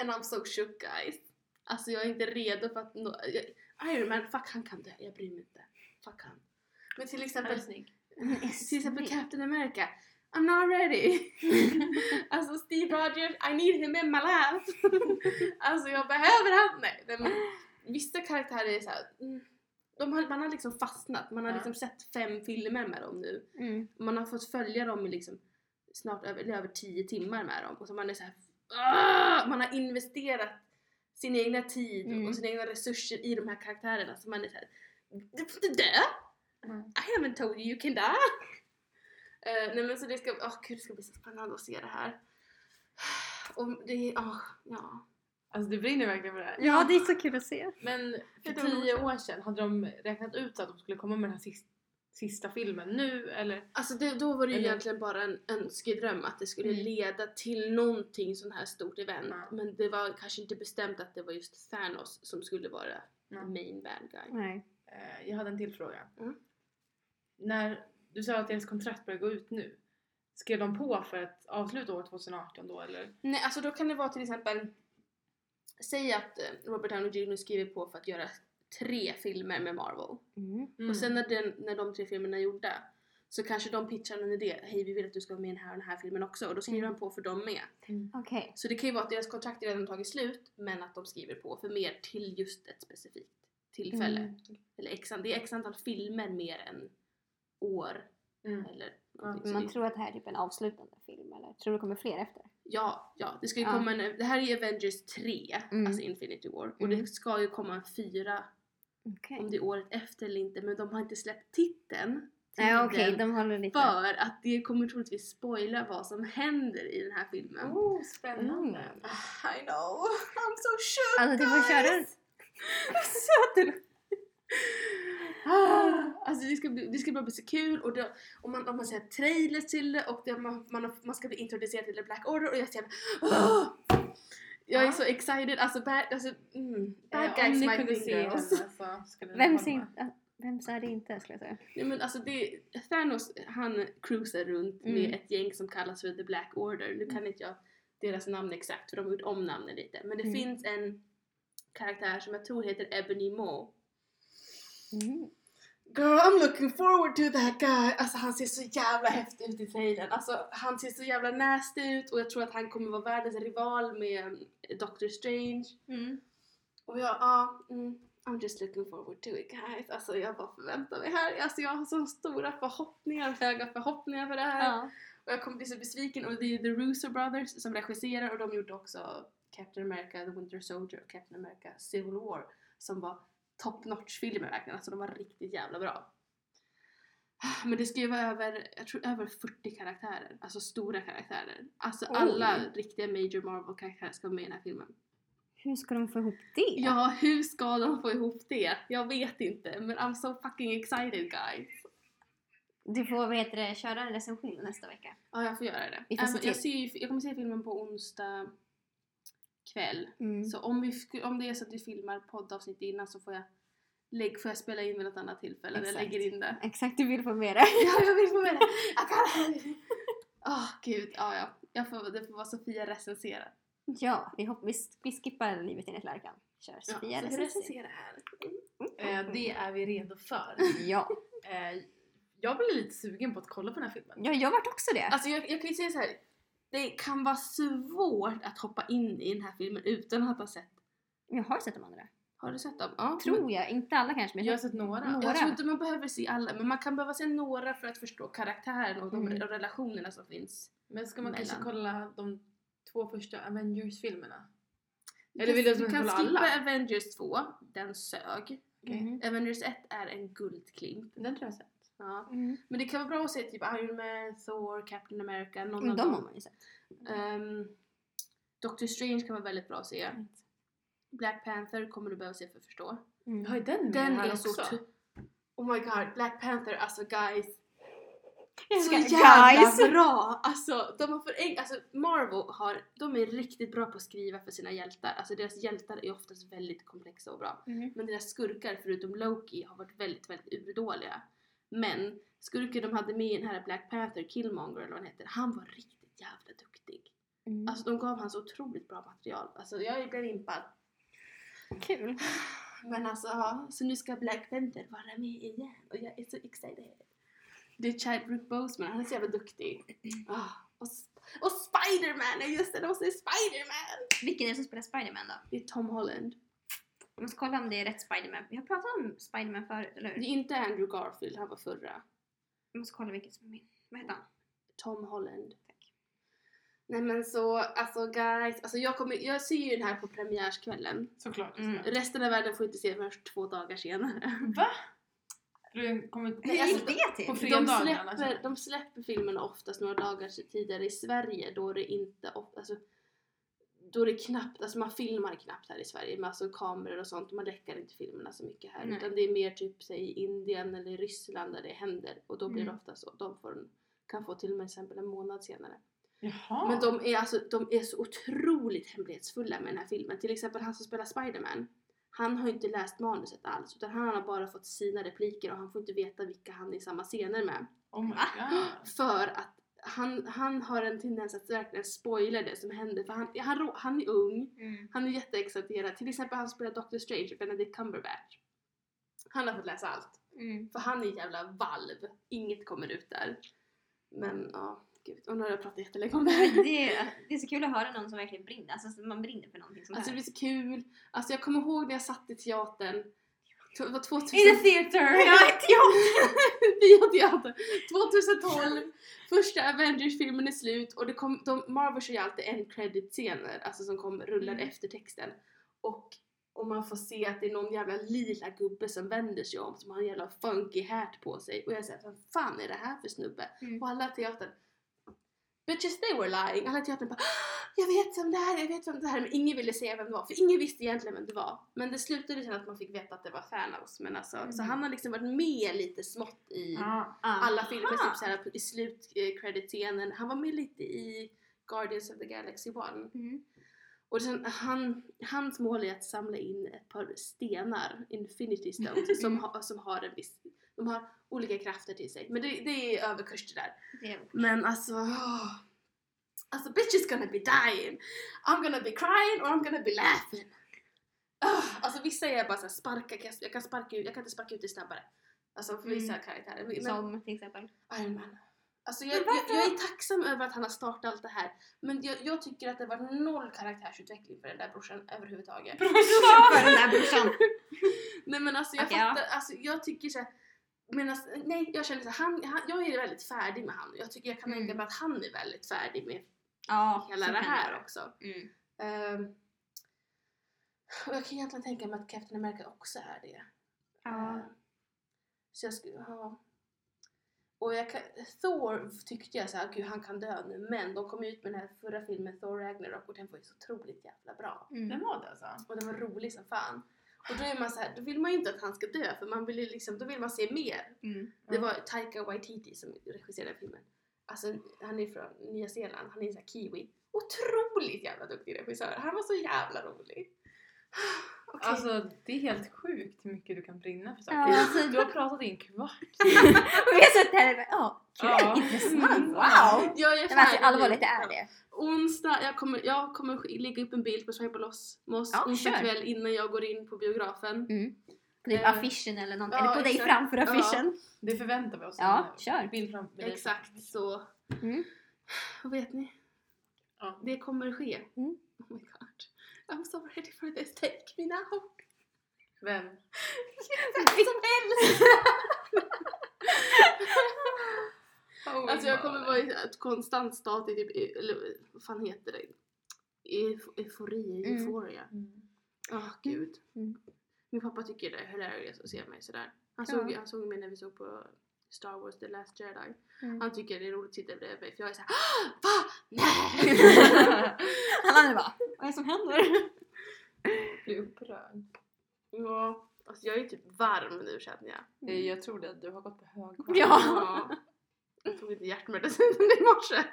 And I'm so shook guys. Alltså jag är inte redo för att nå- jag, Iron Man, fuck han kan dö, jag bryr mig inte. Fuck han. Men till exempel, snygg. Till exempel Captain America, I'm not ready. alltså Steve Rogers, I need him in my life. alltså jag behöver han. Nej, men vissa karaktärer är såhär, mm, de har, man har liksom fastnat. Man har liksom sett fem filmer med dem nu. Mm. Man har fått följa dem i liksom snart över, över tio timmar med dem. Och så man är så här, "Ah!" man har investerat sin egna tid Mm. och sina egna resurser i de här karaktärerna. Så man är såhär, du får inte dö! Mm. I haven't told you you can die! Eh, nej men så det ska, åh gud det ska bli så spännande att se det här. Och det åh, ja. Alltså du brinner verkligen för det här. Ja, det är så kul att se. Men för tio år sedan, hade de räknat ut att de skulle komma med den här sista, sista filmen nu eller? Alltså det, då var det ju Eller- egentligen bara en önskedröm att det skulle Mm. leda till någonting sån här stort event. Ja. Men det var kanske inte bestämt att det var just Thanos som skulle vara the main bad guy. Nej. Eh, jag hade en till fråga. Mm. När du sa att deras kontrakt börjar gå ut nu, skrev de på för att avsluta år 2018 då eller? Nej, alltså då kan det vara till exempel Säg att eh, Robert Downey Jr skriver på för att göra tre filmer med Marvel. Mm. Och sen när, den, när de tre filmerna är gjorda så kanske de pitchar en idé. Hej vi vill att du ska vara med i den här och den här filmen också. Och då skriver Mm. han på för dem med. Okej. Så det kan ju vara att deras kontrakt redan tagit slut men att de skriver på för mer till just ett specifikt tillfälle. Mm. Eller x, det är x antal filmer mer än år. Mm. Eller Man det- tror att det här är typ en avslutande film eller? Tror du det kommer fler efter? Ja, ja, det ska ju Ja. komma en, det här är Avengers 3, Mm. alltså Infinity War. Och Mm. det ska ju komma en fyra, Okej. om det är året efter eller inte, men de har inte släppt titeln. Nej den de håller lite... För att det kommer troligtvis spoila vad som händer i den här filmen. Oh, spännande. Mm. I know, I'm so shook Alltså du får köra... guys! Söt! Ah, Alltså det ska, bli, det ska bara bli så kul och, det, och man, om man säger trailers till det och det, man, man, man ska bli introducerad till The Black Order och jag känner ah, Jag är Ja. så excited, alltså bad, alltså, mm, bad Eh, guys om ni might be se henne girls. så ni Vem ser. Vem sa det inte skulle jag säga. Nej men alltså det, Thanos han cruisar runt Mm. med ett gäng som kallas för The Black Order. Nu kan inte jag deras namn exakt för de har gjort om namnen lite. Men det Mm. finns en karaktär som jag tror heter Ebony Maw. Mm. Girl I'm looking forward to that guy! Alltså han ser så jävla häftig ut i trailern. Alltså han ser så jävla nasty ut och jag tror att han kommer vara världens rival med eh, Doctor Strange. Mm. Och jag, ja, mm, I'm just looking forward to it guys. Alltså jag bara förväntar mig här. Alltså jag har så stora förhoppningar, höga förhoppningar för det här. Ja. Och jag kommer bli så besviken och det är ju The Russo Brothers som regisserar och de gjorde också Captain America, The Winter Soldier och Captain America Civil War som var top notch filmer verkligen, alltså de var riktigt jävla bra. Men det ska ju vara över, jag tror över 40 karaktärer, alltså stora karaktärer. Alltså Oj. alla riktiga major Marvel karaktärer ska vara med i den här filmen. Hur ska de få ihop det? Ja, hur ska de få ihop det? Jag vet inte, men I'm so fucking excited guys. Du får heter det, köra en recension nästa vecka. Ja, jag får göra det. Vi får Äh, se jag, ser ju, jag kommer se filmen på onsdag kväll. Mm. Så om, vi, om det är så att vi filmar poddavsnitt innan så får jag, lägg, får jag spela in vid något annat tillfälle. Jag Exakt. lägger in det. Exakt, du vill få med det. Ja, jag vill få med det. Jag kan Åh gud, ja ja. Jag får, det får vara Sofia recensera. Ja, vi, hopp, vi, vi skippar livet enligt lärkan. Kör Sofia så recensering. recensera här. Eh, det är vi redo för. Ja. Eh, jag blev lite sugen på att kolla på den här filmen. ja, jag vart också det. Alltså jag, jag kan ju säga så här. Det kan vara svårt att hoppa in i den här filmen utan att ha sett. Jag har sett de andra. Har du sett dem? Ja. Tror jag. Inte alla kanske, men Jag har sett några. Några. Jag tror inte man behöver se alla, men man kan behöva se några för att förstå karaktären och de Mm. relationerna som finns. Men ska man kanske Mellan. kolla de två första Avengers-filmerna? Eller vill du att du man kan kolla skippa alla? Avengers 2, den sög. Mhm. Avengers 1 är en guldklimp. Den tror jag sett. Ja. Mm. Men det kan vara bra att se typ Iron Man, Thor, Captain America, någon Men av de har dem. man ju sett. Ehm, Doctor Strange kan vara väldigt bra att se. Black Panther kommer du behöva se för att förstå. Mm. Har den med Den här är så... också? tu- Oh my god, Black Panther, alltså guys. Jag Så ska- jävla Guys! bra! Alltså, de har för en, alltså Marvel har, de är riktigt bra på att skriva för sina hjältar. Alltså deras hjältar är oftast väldigt komplexa och bra. Mhm. Men deras skurkar, förutom Loki, har varit väldigt, väldigt urdåliga. Men skurken de hade med i den här Black Panther, Killmonger eller vad han heter, han var riktigt jävla duktig. Mm. Alltså de gav han så otroligt bra material. Alltså jag blev impad. Kul. Men alltså, ja, så nu ska Black Panther vara med igen och jag är så excited. Det är Chadwick Boseman, han är så jävla duktig. Ah, och, och Spiderman, just det, de säger Spiderman! Vilken är det som spelar Spiderman då? Det är Tom Holland. Jag måste kolla om det är rätt Spiderman. Vi har pratat om Spiderman förut, eller Det hur? är inte Andrew Garfield, han var förra. Jag måste kolla vilken som är min. Vad heter han? Tom Holland. Tack. Nej men så, alltså guys, alltså jag, kommer, jag ser ju den här på premiärskvällen. Såklart. Mm. Mm. Resten av världen får inte se först två dagar senare. Va? Du kommer inte... Hur alltså, gick det till? på De fredagarna. släpper, de släpper filmerna oftast några dagar tidigare i Sverige då det inte of- alltså, då det är knappt, alltså man filmar knappt här i Sverige med alltså kameror och sånt, man räcker inte filmerna så mycket här Nej. utan det är mer typ säg i Indien eller i Ryssland där det händer och då blir det Mm. ofta så, de får, kan få till och med exempel en månad senare. Jaha. Men de är alltså, de är så otroligt hemlighetsfulla med den här filmen. Till exempel han som spelar Spiderman. Han har inte läst manuset alls utan han har bara fått sina repliker och han får inte veta vilka han är i samma scener med. Oh. För att han, han har en tendens att verkligen spoila det som händer för han, han, han är ung, Mm. han är jätteexalterad. Till exempel han spelar Doctor Strange, Benedict Cumberbatch. Han har fått läsa allt. Mm. För han är en jävla valv. Inget kommer ut där. Men ja, gud. Och nu har jag pratat jättelänge om det här. Det, är, det är så kul att höra någon som verkligen brinner. Alltså man brinner för någonting sånt Alltså det blir så kul. Alltså jag kommer ihåg när jag satt i teatern. Det var 2000... In the theater! Ja, teater! Bioteater! 2012, första Avengers-filmen är slut och det kom, de, Marvel kör ju alltid en credit-scener, alltså som kom, rullar Mm. efter texten. Och, och man får se att det är någon jävla lila gubbe som vänder sig om som har en jävla funky hat på sig. Och jag säger vad fan är det här för snubbe? Mm. Och alla teatern Bitches they were lying. Alla teatern bara "Ah, jag vet vem det här är, jag vet vem det här är. Men ingen ville säga vem det var för ingen visste egentligen vem det var. Men det slutade sen att man fick veta att det var Thanos. Men alltså, så Mm. han har liksom varit med lite smått i Ja. alla filmer, typ såhär i slut eh, credit-scenen. Han var med lite i Guardians of the Galaxy 1. Mm. Och sen, han, hans mål är att samla in ett par stenar, Infinity Stones, som, ha, som har en viss, de har olika krafter till sig. Men det, det är överkurs det där. Det är, Men alltså, åh. alltså bitch is gonna be dying. I'm gonna be crying or I'm gonna be laughing. Oh, alltså vissa är bara såhär sparka, jag kan- sparka ut, jag kan inte sparka ut det snabbare. Alltså för vissa Mm. karaktärer. Men, som till exempel. Iron Man. Alltså jag, jag, jag är tacksam över att han har startat allt det här. Men jag, jag tycker att det varit noll karaktärsutveckling för den där brorsan överhuvudtaget. För den där brorsan. Nej men alltså jag ja. fattar, alltså jag tycker såhär men alltså, nej jag känner så han, han, jag är väldigt färdig med han. Jag tycker jag kan Mm. tänka mig att han är väldigt färdig med Ja, hela det här också. Mm. Ehm, och jag kan egentligen tänka mig att Captain America också är det. Ja. Ehm, så jag skulle, ja. Och jag kan, Thor tyckte jag såhär, gud han kan dö nu. Men de kom ut med den här förra filmen Thor Ragnarok och den var ju så otroligt jävla bra. Den Mm. var det alltså? Och den var rolig som fan. Och då är man så här, då vill man ju inte att han ska dö för man vill ju liksom, då vill man se mer. Mm. Det Ja. var Taika Waititi som regisserade filmen. Alltså han är från Nya Zeeland, han är en sån här kiwi. Otroligt jävla duktig regissör. Han var så jävla rolig. Okej. Alltså det är helt sjukt hur mycket du kan brinna för saker. Ja, alltså- Du har pratat i en kvart. Och vi har suttit här och bara, ja, kul, Ja. intressant, wow! jag är men alltså, allvarligt, det är det. Onsdag, jag kommer, jag kommer lägga upp en bild på Swipe Loss Moss Ja, onsdag kör. kväll innan jag går in på biografen. Mm. På typ Eh, affischen eller något, ja, eller på dig exakt. framför Ja. affischen. Det förväntar vi oss. Ja, kör. Bild fram med dig. Exakt så. Mm. Vad vet ni? Ja. Det kommer ske. Mm. Oh my god. I'm so ready for this, take me now. Vem? Vem som helst! Oh Alltså jag kommer vara i ett konstant stat i typ, eller vad fan heter det? Euf- Eufori, Mm. euphoria. Mm. Åh gud. Mm. Min pappa tycker det är hilarious att se mig sådär. Han Ja. såg, han såg mig när vi såg på Star Wars The Last Jedi. Mm. Han tycker det är roligt att sitta bredvid mig för jag är såhär "Ah, Va? Nej! Han hade bara, vad är det som händer? Blir upprörd. ja, alltså jag är typ varm nu känner jag. Eh, Jag tror det, du har gått på hög Ja. Ja. Jag tog inte hjärtmedicinen i morse.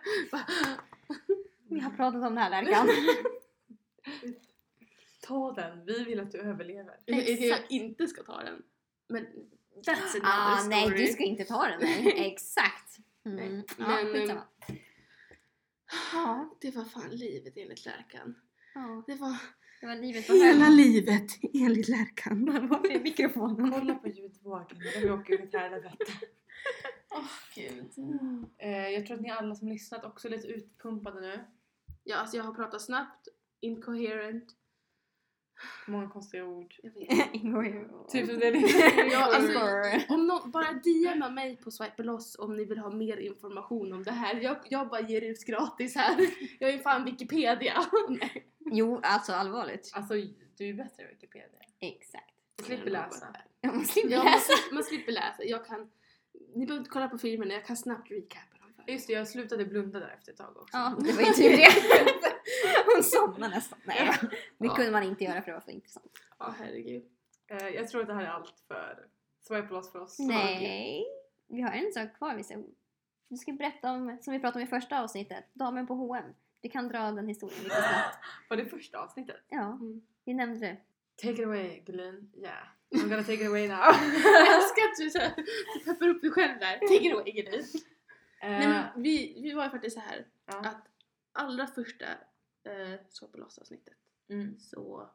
Vi har pratat om det här Lärkan. Ta den, vi vill att du överlever. Jag, jag, jag Exakt. inte ska ta den. Men that's another Ah, story. nej, du ska inte ta den. Nej. Exakt. Mm. Nej, Ja, men, skitsamma. Ja, Det var fan livet enligt Lärkan. ja, Det var det var livet på hög. livet enligt Lärkan. Var är mikrofonen? Kolla på ljudvågen när vi åker ut här helvete. Åh gud. Eh, jag tror att ni alla som lyssnat också är lite utpumpade nu. Ja, alltså jag har pratat snabbt, incoherent. Många konstiga ord. Jag Typ som det Ja, alltså, om någon bara DMa mig på Swipe Loss om ni vill ha mer information om det här. Jag, jag bara ger ut gratis här. Jag är fan Wikipedia. Nej. Jo, alltså allvarligt. Alltså du är bättre än Wikipedia. Exakt. Du slipper läsa. Jag man, läsa. slipper, man slipper läsa. Jag kan, ni behöver inte kolla på filmerna, jag kan snabbt recapa. Just det, jag slutade blunda där efter ett tag också. Ja, det var ju tur det. Hon somnade nästan. Nej, det kunde man inte göra för det var för intressant. Ja, herregud. Eh, jag tror att det här är allt för Swipe loss för oss. Nej, vi har en sak kvar. Vi ska, berätta om, som vi pratade om i första avsnittet, damen på H&M. Vi kan dra den historien lite snabbt. Var det första avsnittet? Ja, Mm. vi nämnde det. Take it away Gulin. Yeah. I'm gonna take it away now. Jag älskar att du, du peppar upp dig själv där. Take it away Gudrun. Eh, Nej men vi, vi var ju faktiskt så här ja. att allra första eh, så på avsnittet Mm. så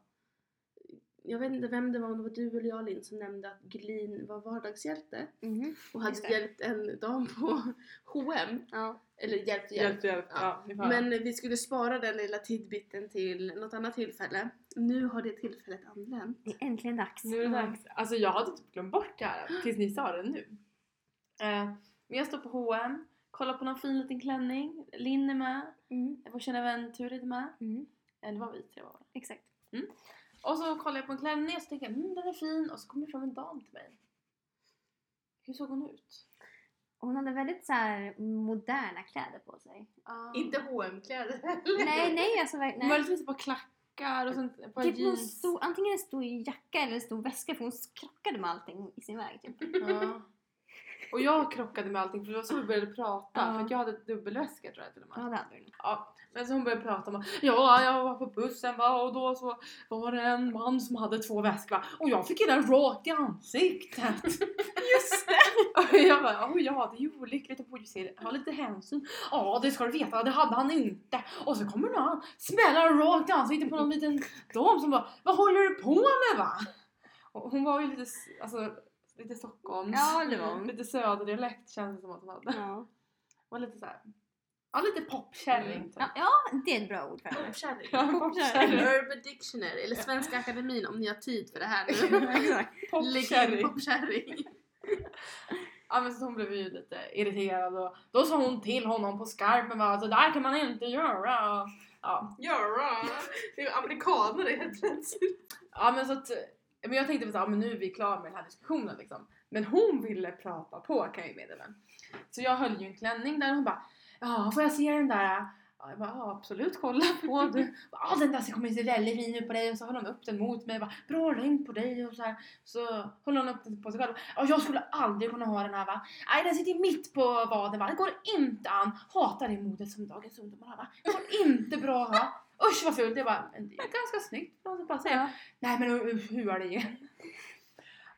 jag vet inte vem det var, om det var du eller jag Linn som nämnde att Glin var vardagshjälte Mhm. och hade Just det. hjälpt en dam på H&M Ja. Eller hjälpt och hjälpt. Hjälp, hjälp. Ja. Ja, Men vi skulle spara den lilla tidbiten till något annat tillfälle. Nu har det tillfället anlänt. Det är äntligen dags. Nu är det dags. Alltså jag hade typ glömt bort det här tills ni sa det nu. Eh, men jag står på H&M, kollar på någon fin liten klänning. Linn är med, Mm. vår kära vän Turid är med. Mm. Eh, det var vi tre var? Exakt. Och så kollar jag på en klänning och så tänker jag mm, den är fin och så kommer det fram en dam till mig. Hur såg hon ut? Hon hade väldigt så här moderna kläder på sig. Inte hm kläder nej, nej alltså verk- Hon var nej. lite på klackar och sånt, på Typ jeans. stor, antingen en stor jacka eller en stor väska för hon krockade med allting i sin väg typ. Ja. Och jag krockade med allting för det var så vi började prata. Ja. För att jag hade dubbelväska tror jag till och med. Ja det hade du. Ja, men så hon började prata om ja, jag var på bussen va och då så var det en man som hade två väskor va och jag fick ju den rakt i ansiktet. Just det! Och jag bara, oh, ja det är ju olyckligt och se ha lite hänsyn. Ja det ska du veta, det hade han inte. Och så kommer någon smälla rakt i ansiktet på någon liten dam som bara, vad håller du på med va? Och hon var ju lite, alltså lite Stockholms, Ja, det var lite söderdialekt känns det som att hon hade. Ja. Var lite såhär, ja lite popkärring typ. Ja, ja, det är ett bra ord för henne. Popkärring. Ja, popkärring. Urban Dictionary, eller Svenska Akademin om ni har tid för det här nu. Popkärring. popkärring. Ja men så hon blev ju lite irriterad och då sa hon till honom på skarpen bara så där kan man inte göra. Och, ja. Göra! Det är ju amerikaner helt plötsligt. ja men så att men jag tänkte att men nu är vi klara med den här diskussionen liksom. Men hon ville prata på kan jag ju meddela. Så jag höll ju en klänning där och hon bara Ja, får jag se den där? Ja, jag bara, ja absolut kolla på du. Ja den där ser- kommer se väldigt fin ut på dig och så höll hon upp den mot mig bara bra längd på dig och så här. Så höll hon upp den på sig själv. Ja jag skulle aldrig kunna ha den här va. Nej den sitter mitt på vaden va. Det går inte an. Hatar det modet som dagens ungdomar har va. Det går inte bra ha. Usch vad fult. Det var men det är ganska snyggt. Någon som bara säger Nej men hur, är det igen?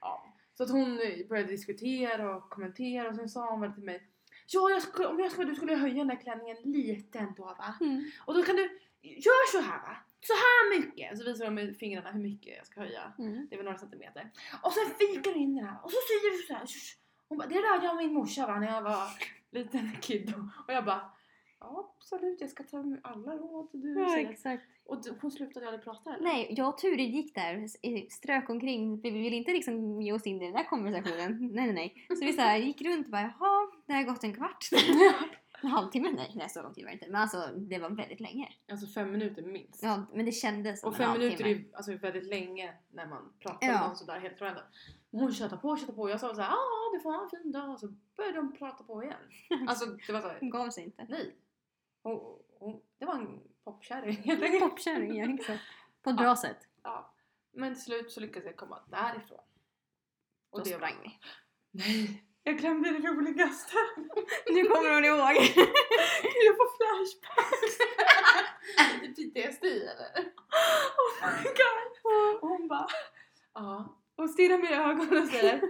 Ja, så att hon började diskutera och kommentera och sen sa hon väl till mig Ja, jag skulle, om jag skulle, du skulle höja den där klänningen lite ändå va? Mm. Och då kan du, gör så här va? Så här mycket! Så visar de med fingrarna hur mycket jag ska höja. Mm. Det är väl några centimeter. Och sen fikar du in den här och så säger du så här. Hon bara, det lärde jag min morsa va, när jag var liten kid. Och jag bara, ja absolut jag ska ta med alla råd du Ja, säger. exakt. Och du, hon slutade aldrig prata eller? Nej, jag och Turid gick där, strök omkring, vi ville inte liksom ge oss in i den där konversationen. Nej, nej, nej. Så vi så här, gick runt och bara, jaha, det har gått en kvart. en halvtimme? Nej, nej, så lång tid var det inte. Men alltså, det var väldigt länge. Alltså fem minuter minst. Ja, men det kändes som Och en fem halvtimme. minuter är ju alltså väldigt länge när man pratar Ja. med någon sådär helt random. Hon tjötade på och tjötade på jag sa såhär ja du får ha en fin dag och så började de prata på igen. Alltså det var såhär, Hon gav sig inte. nej. Hon, hon, det var en popkärring helt enkelt. Popkärring, ja exakt. På ett bra sätt. Ja. Men till slut så lyckades jag komma därifrån. Då det sprang vi. Nej! Jag glömde det roligaste. Nu kommer hon ihåg. jag får flashbacks. Är det PTSD eller? Oh my god. Och hon bara, ja. Och stirrar mig i ögonen och säger,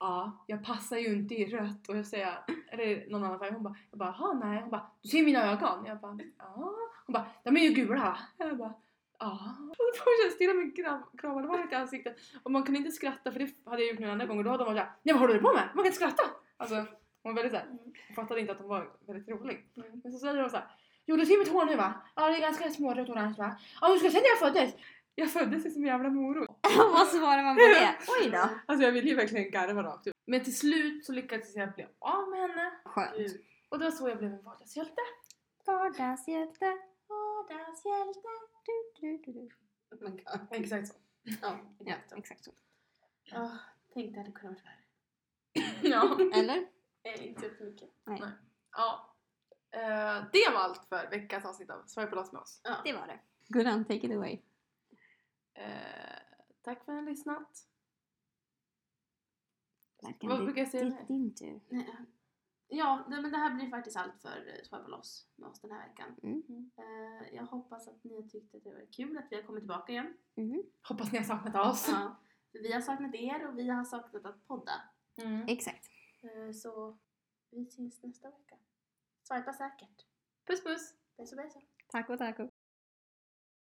ja, jag passar ju inte i rött. Och jag säger, eller någon annan färg. Hon bara, jag bara, "Jaha, nej. Hon bara, du ser mina ögon. Jag bara, ja. Hon bara, de är ju gula? Jag bara, ja. Och då fortsatte jag stirra mig grav- kravade varmt i ansiktet. Och man kunde inte skratta för det hade jag gjort några andra gånger. Då hade de varit såhär, nej vad håller du på med? Man kan inte skratta. Alltså, hon var väldigt såhär, hon fattade inte att hon var väldigt rolig. Men så säger hon såhär, jo du ser mitt hår nu va? Ja det är ganska smårött orange va? Ja du ska se när jag föddes. Jag föddes som en jävla morot. Vad svarar man på det? Oj då. Alltså jag ville ju verkligen garva rakt ut. Men till slut så lyckades jag bli av med henne. Skönt. Och det var så jag blev en vardagshjälte. Vardagshjälte. Vardagshjälte. Du, du, du, du. My god. Exakt så. Ja. Ja, exakt så. Ja, tänk det hade kunnat vara värre. Ja. Eller? Nej, inte jättemycket. ja. Eh, det var allt för veckans avsnitt av Sverige på med oss. Det var det. Gullan, take it away. Eh, tack för att ni har lyssnat. Verkligen Vad brukar jag säga? din- Din tur. Nej, Ja, det, men det här blir faktiskt allt för Swipe loss med oss den här veckan. Mm. Eh, jag hoppas att ni har tyckt att det var kul att vi har kommit tillbaka igen. Mhm. Hoppas ni har saknat oss. Ja, vi har saknat er och vi har saknat att podda. Mm. Exakt. Eh, så vi syns nästa vecka. Swipa säkert. Puss puss! Beso beso. Taco, taco.